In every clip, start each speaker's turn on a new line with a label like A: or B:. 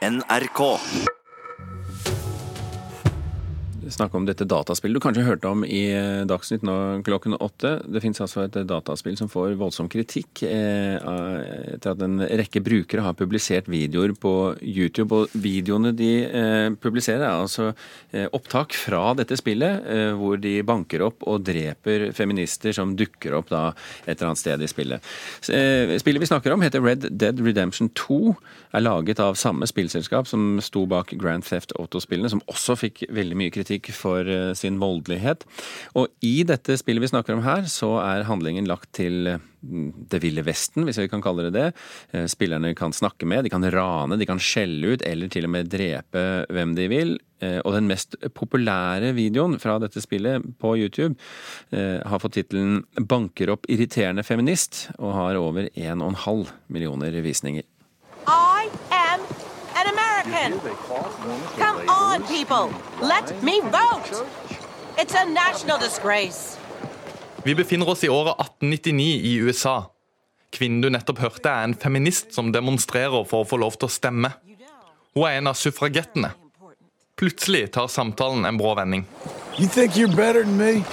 A: NRK.
B: Snakke om dette dataspillet du kanskje hørte om i eh, Dagsnytt nå klokken åtte. Det finnes altså et dataspill som får voldsom kritikk eh, etter at en rekke brukere har publisert videoer på YouTube. Og videoene de eh, publiserer er altså opptak fra dette spillet, hvor de banker opp og dreper feminister som dukker opp da et eller annet sted i spillet. Spillet vi snakker om heter Red Dead Redemption 2, er laget av samme spillselskap som sto bak Grand Theft Auto-spillene, som også fikk veldig mye kritikk kritikk for eh, sin voldelighet. Og i dette spillet vi snakker om her, så er handlingen lagt til mm, det ville vesten, hvis vi kan kalle det det. Eh, spillerne kan snakke med, de kan rane, de kan skjelle ut eller til og med drepe hvem de vil. Eh, og den mest populære videoen fra dette spillet på YouTube har fått tittelen 'Banker opp irriterende feminist' og har over 1,5 millioner visninger.
C: American. Come on, people. Let me vote. It's a national disgrace.
D: Vi befinner oss i året 1899 i USA. Kvinnen du nettopp hørte, er en feminist som demonstrerer for å få lov til å stemme. Hun er en av suffragettene. Plutselig tar samtalen en brå vending.
E: You think you're better than me?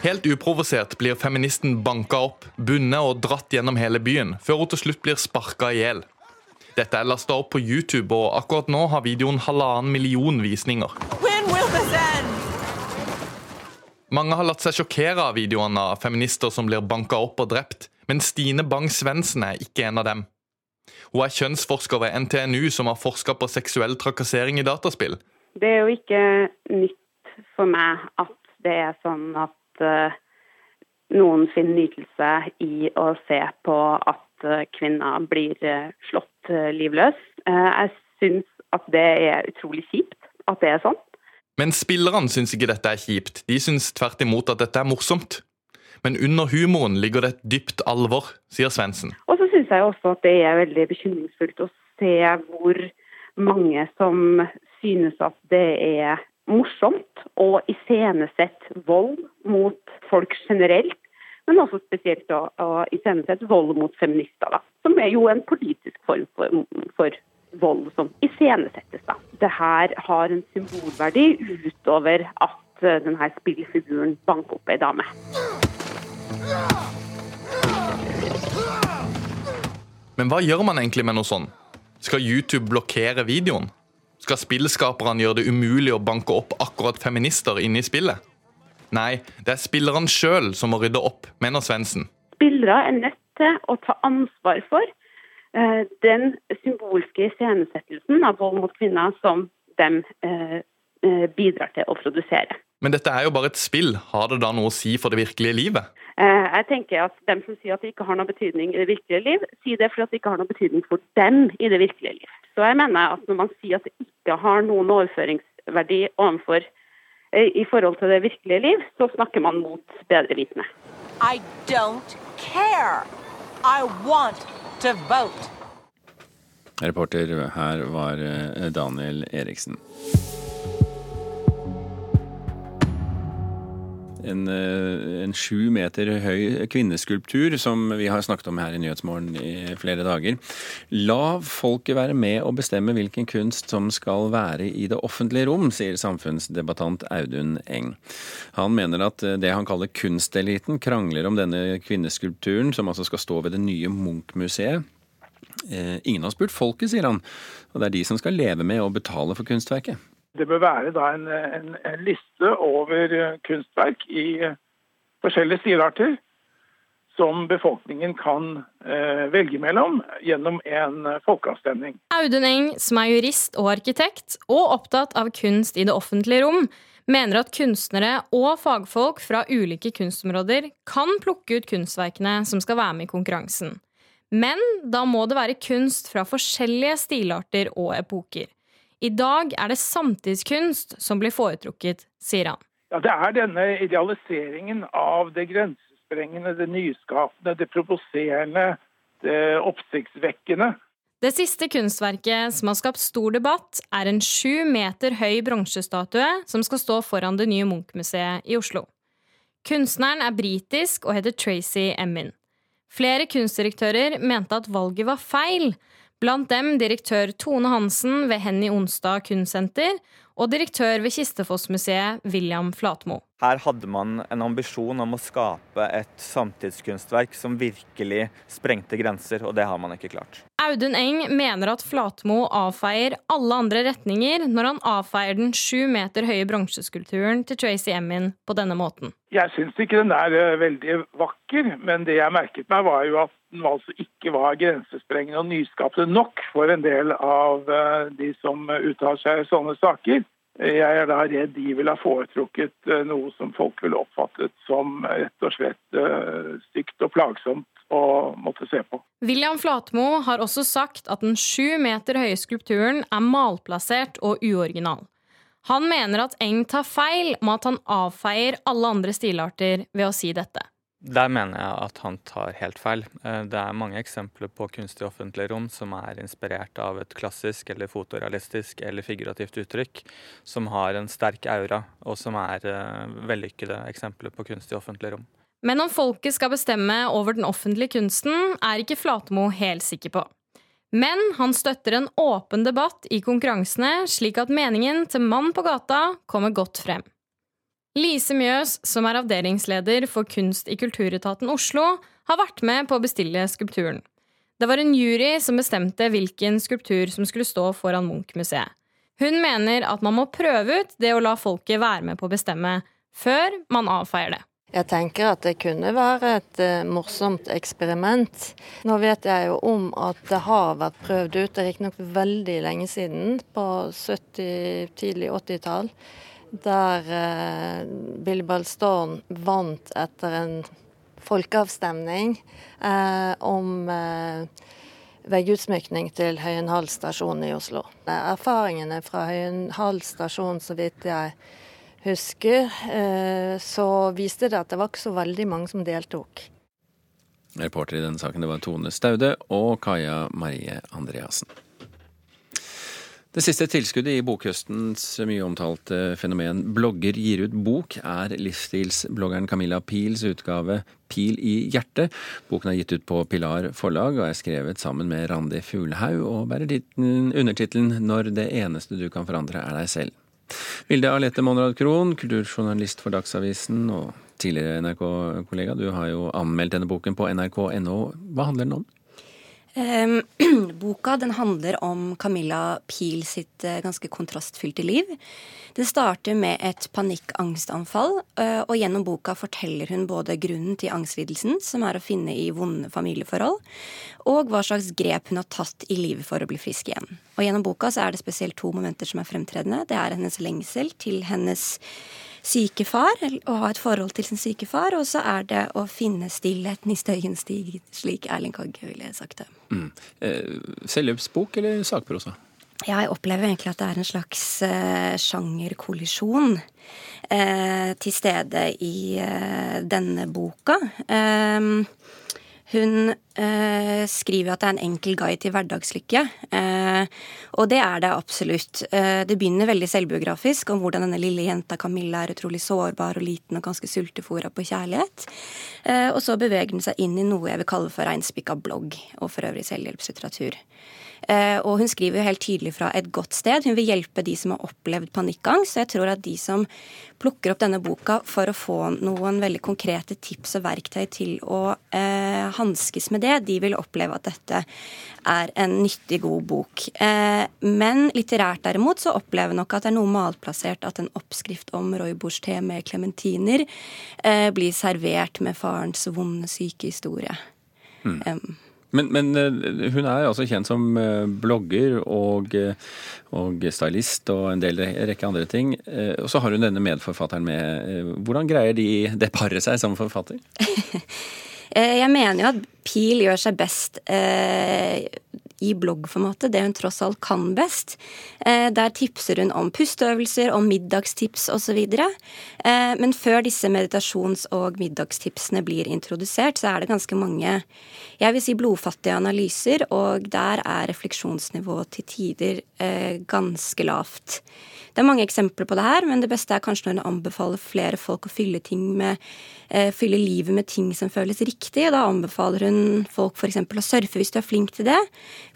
D: Helt uprovosert blir feministen banka opp, bundet og dratt gjennom hele byen, før hun til slutt blir sparka i hjel. Dette er lasta opp på YouTube, og akkurat nå har videoen halvannen million visninger. Mange har latt seg sjokkere av videoene av feminister som blir banka opp og drept, men Stine Bang-Svendsen er ikke en av dem. Hun er kjønnsforsker ved NTNU som har forska på seksuell trakassering i dataspill.
F: Det er jo ikke nytt for meg at det er sånn at noen finner nytelse i å se på at uh, kvinner blir uh, slått livløs. jeg syns at det er utrolig kjipt at det er sånn.
D: Men spillerne syns ikke dette er kjipt. De syns tvert imot at dette er morsomt. Men under humoren ligger det et dypt alvor, sier Svendsen.
F: Og så syns jeg også at det er veldig bekymringsfullt å se hvor mange som synes at det er morsomt å iscenesette vold mot folk generelt, men også spesielt å, å iscenesette vold mot feminister, da, som er jo en politisk form for, for vold som iscenesettes. da. Det her har en symbolverdi utover at uh, denne spillfiguren banker opp ei dame.
D: Men hva gjør man egentlig med noe sånn? Skal YouTube blokkere videoen? Skal spillskaperne gjøre det umulig å banke opp akkurat feminister inne i spillet? Nei, det er spillerne sjøl som må rydde opp, mener Svendsen.
F: Spillere er nødt til å ta ansvar for uh, den symbolske iscenesettelsen av vold mot kvinner som de uh, bidrar til å produsere.
D: Men dette er jo bare et spill. Har det da noe å si for det virkelige livet?
F: Jeg tenker at dem som sier at det ikke har noe betydning i det virkelige liv, sier det fordi det ikke har noe betydning for dem i det virkelige liv. Så jeg mener at når man sier at det ikke har noen overføringsverdi overfor eh, i forhold til det virkelige liv, så snakker man mot bedre vitende. I don't care. I
B: want to vote. Reporter her var eh, Daniel Eriksen. En, eh, en sju meter høy kvinneskulptur som vi har snakket om her i Nyhetsmorgen i flere dager. La folket være med å bestemme hvilken kunst som skal være i det offentlige rom, sier samfunnsdebattant Audun Eng. Han mener at det han kaller kunsteliten krangler om denne kvinneskulpturen, som altså skal stå ved det nye Munch-museet. Eh, ingen har spurt folket, sier han, og det er de som skal leve med å betale for kunstverket.
G: Det bør være en, en, en liste over eh, kunstverk i eh, forskjellige stilarter som befolkningen kan eh, velge mellom gjennom en eh, folkeavstemning.
H: Audun Eng, som er jurist og arkitekt, og opptatt av kunst i det offentlige rom, mener at kunstnere og fagfolk fra ulike kunstområder kan plukke ut kunstverkene som skal være med i konkurransen. Men da må det være kunst fra forskjellige stilarter og epoker. I dag er det samtidskunst som blir foretrukket, sier han.
G: Ja, Det er denne idealiseringen av det grensesprengende, det nyskapende, det provoserende, det oppsiktsvekkende.
H: Det siste kunstverket som har skapt stor debatt, er en sju meter høy bronsestatue som skal stå foran det nye Munch-museet i Oslo. Kunstneren er britisk og heter Tracy Emin. Flere kunstdirektører mente at valget var feil, blant dem direktør Tone Hansen ved Henny Onsdag kunstsenter og direktør ved Kistefossmuseet William Flatmo.
A: Her hadde man en ambisjon om å skape et samtidskunstverk som virkelig sprengte grenser, og det har man ikke klart.
H: Audun Eng mener at Flatmo avfeier alle andre retninger når han avfeier den sju meter høye bronseskulpturen til Tracy Emin på denne måten.
G: Jeg syns ikke den er eh, veldig vakker, men det jeg merket meg, var jo at den altså ikke var grensesprengende og nyskapende nok for en del av eh, de som uttaler seg i sånne saker. Jeg er da redd de ville ha foretrukket eh, noe som folk ville oppfattet som rett og slett eh, stygt og plagsomt å måtte se på.
H: William Flatmo har også sagt at den sju meter høye skulpturen er malplassert og uoriginal. Han mener at Eng tar feil med at han avfeier alle andre stilarter ved å si dette.
A: Der mener jeg at han tar helt feil. Eh, det er mange eksempler på kunstig offentlig rom som er inspirert av et klassisk eller fotorealistisk eller figurativt uttrykk, som har en sterk aura, og som er eh, vellykkede eksempler på kunstig offentlig rom.
H: Men om folket skal bestemme over den offentlige kunsten, er ikke Flatmo helt sikker på. Men han støtter en åpen debatt i konkurransene, slik at meningen til mann på gata kommer godt frem. Lise Mjøs, som er avdelingsleder for kunst i Kulturetaten Oslo, har vært med på å bestille skulpturen. Det var en jury som bestemte hvilken skulptur som skulle stå foran Munch-museet. Hun mener at man må prøve ut det å la folket være med på å bestemme, før man avfeier det.
I: Jeg tenker at det kunne være et uh, morsomt eksperiment. Nå vet jeg jo om at det har vært prøvd ut, det er riktignok veldig lenge siden, på 70-, tidlig 80-tall der eh, Billy Storm vant etter en folkeavstemning eh, om eh, veggutsmykning til Høyenhall stasjon i Oslo. Erfaringene fra Høyenhall stasjon, så vidt jeg husker, eh, så viste det at det var ikke så veldig mange som deltok.
B: Reporter i denne saken det var Tone Staude og Kaja Marie Andreassen. Det siste tilskuddet i bokhøstens mye omtalte fenomen Blogger gir ut bok, er livsstilsbloggeren Camilla Pils utgave Pil i hjertet. Boken er gitt ut på Pilar forlag og er skrevet sammen med Randi Fuglehaug og bærer undertittelen Når det eneste du kan forandre er deg selv. Vilde Alette Monrad Krohn, kulturjournalist for Dagsavisen og tidligere NRK-kollega, du har jo anmeldt denne boken på nrk.no. Hva handler den om?
J: Um, boka den handler om Camilla Pil sitt uh, ganske kontrastfylte liv. Det starter med et panikkangstanfall, uh, og gjennom boka forteller hun både grunnen til angstlidelsen, som er å finne i vonde familieforhold, og hva slags grep hun har tatt i livet for å bli frisk igjen. Og Gjennom boka så er det spesielt to momenter som er fremtredende. Det er hennes lengsel til hennes syke far, å ha et forhold til sin syke far, og så er det å finne stillheten i støyen stig, slik Erling Kagge ville sagt det. Mm.
B: Eh, Selvhjelpsbok eller sakprosa?
J: Ja, Jeg opplever egentlig at det er en slags eh, sjangerkollisjon eh, til stede i eh, denne boka. Eh, hun eh, skriver at det er en enkel guide til hverdagslykke. Eh, og det er det absolutt. Eh, det begynner veldig selvbiografisk om hvordan denne lille jenta Camilla er utrolig sårbar og liten og ganske sultefòra på kjærlighet. Eh, og så beveger den seg inn i noe jeg vil kalle for reinspikka blogg, og for øvrig selvhjelpslitteratur. Eh, og hun skriver jo helt tydelig fra et godt sted. Hun vil hjelpe de som har opplevd panikkangst. Så jeg tror at de som plukker opp denne boka for å få noen veldig konkrete tips og verktøy til å eh, hanskes med det, de vil oppleve at dette er en nyttig, god bok. Eh, men litterært derimot så opplever nok at det er noe malplassert at en oppskrift om rooibos-te med klementiner eh, blir servert med farens vonde, syke historie. Mm. Um,
B: men, men, eh, hun er altså kjent som eh, blogger og, eh, og, stylist og en del rekke andre ting. Og så har hun denne medforfatteren med. Hvordan greier de det paret seg som forfatter?
J: Jeg mener jo at Pil gjør seg best i bloggformatet, det hun tross alt kan best. Eh, der tipser hun om pusteøvelser, om middagstips osv. Eh, men før disse meditasjons- og middagstipsene blir introdusert, så er det ganske mange jeg vil si blodfattige analyser, og der er refleksjonsnivået til tider eh, ganske lavt. Det er mange eksempler på det her, men det beste er kanskje når hun anbefaler flere folk å fylle, med, fylle livet med ting som føles riktig. Da anbefaler hun folk f.eks. å surfe hvis du er flink til det.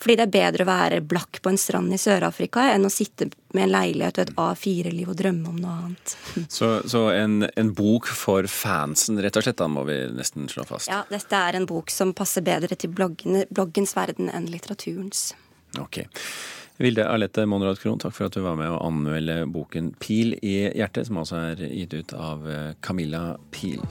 J: Fordi det er bedre å være blakk på en strand i Sør-Afrika enn å sitte med en leilighet og et A4-liv og drømme om noe annet.
B: Så, så en, en, bok for fansen, rett og slett, da må vi nesten slå fast?
J: Ja, dette er en bok som passer bedre til bloggen, bloggens verden enn litteraturens.
B: Ok. Vilde Arlette Monrad Krohn, takk for at du var med å anmelde boken 'Pil i hjertet', som altså er gitt ut av Camilla Pil.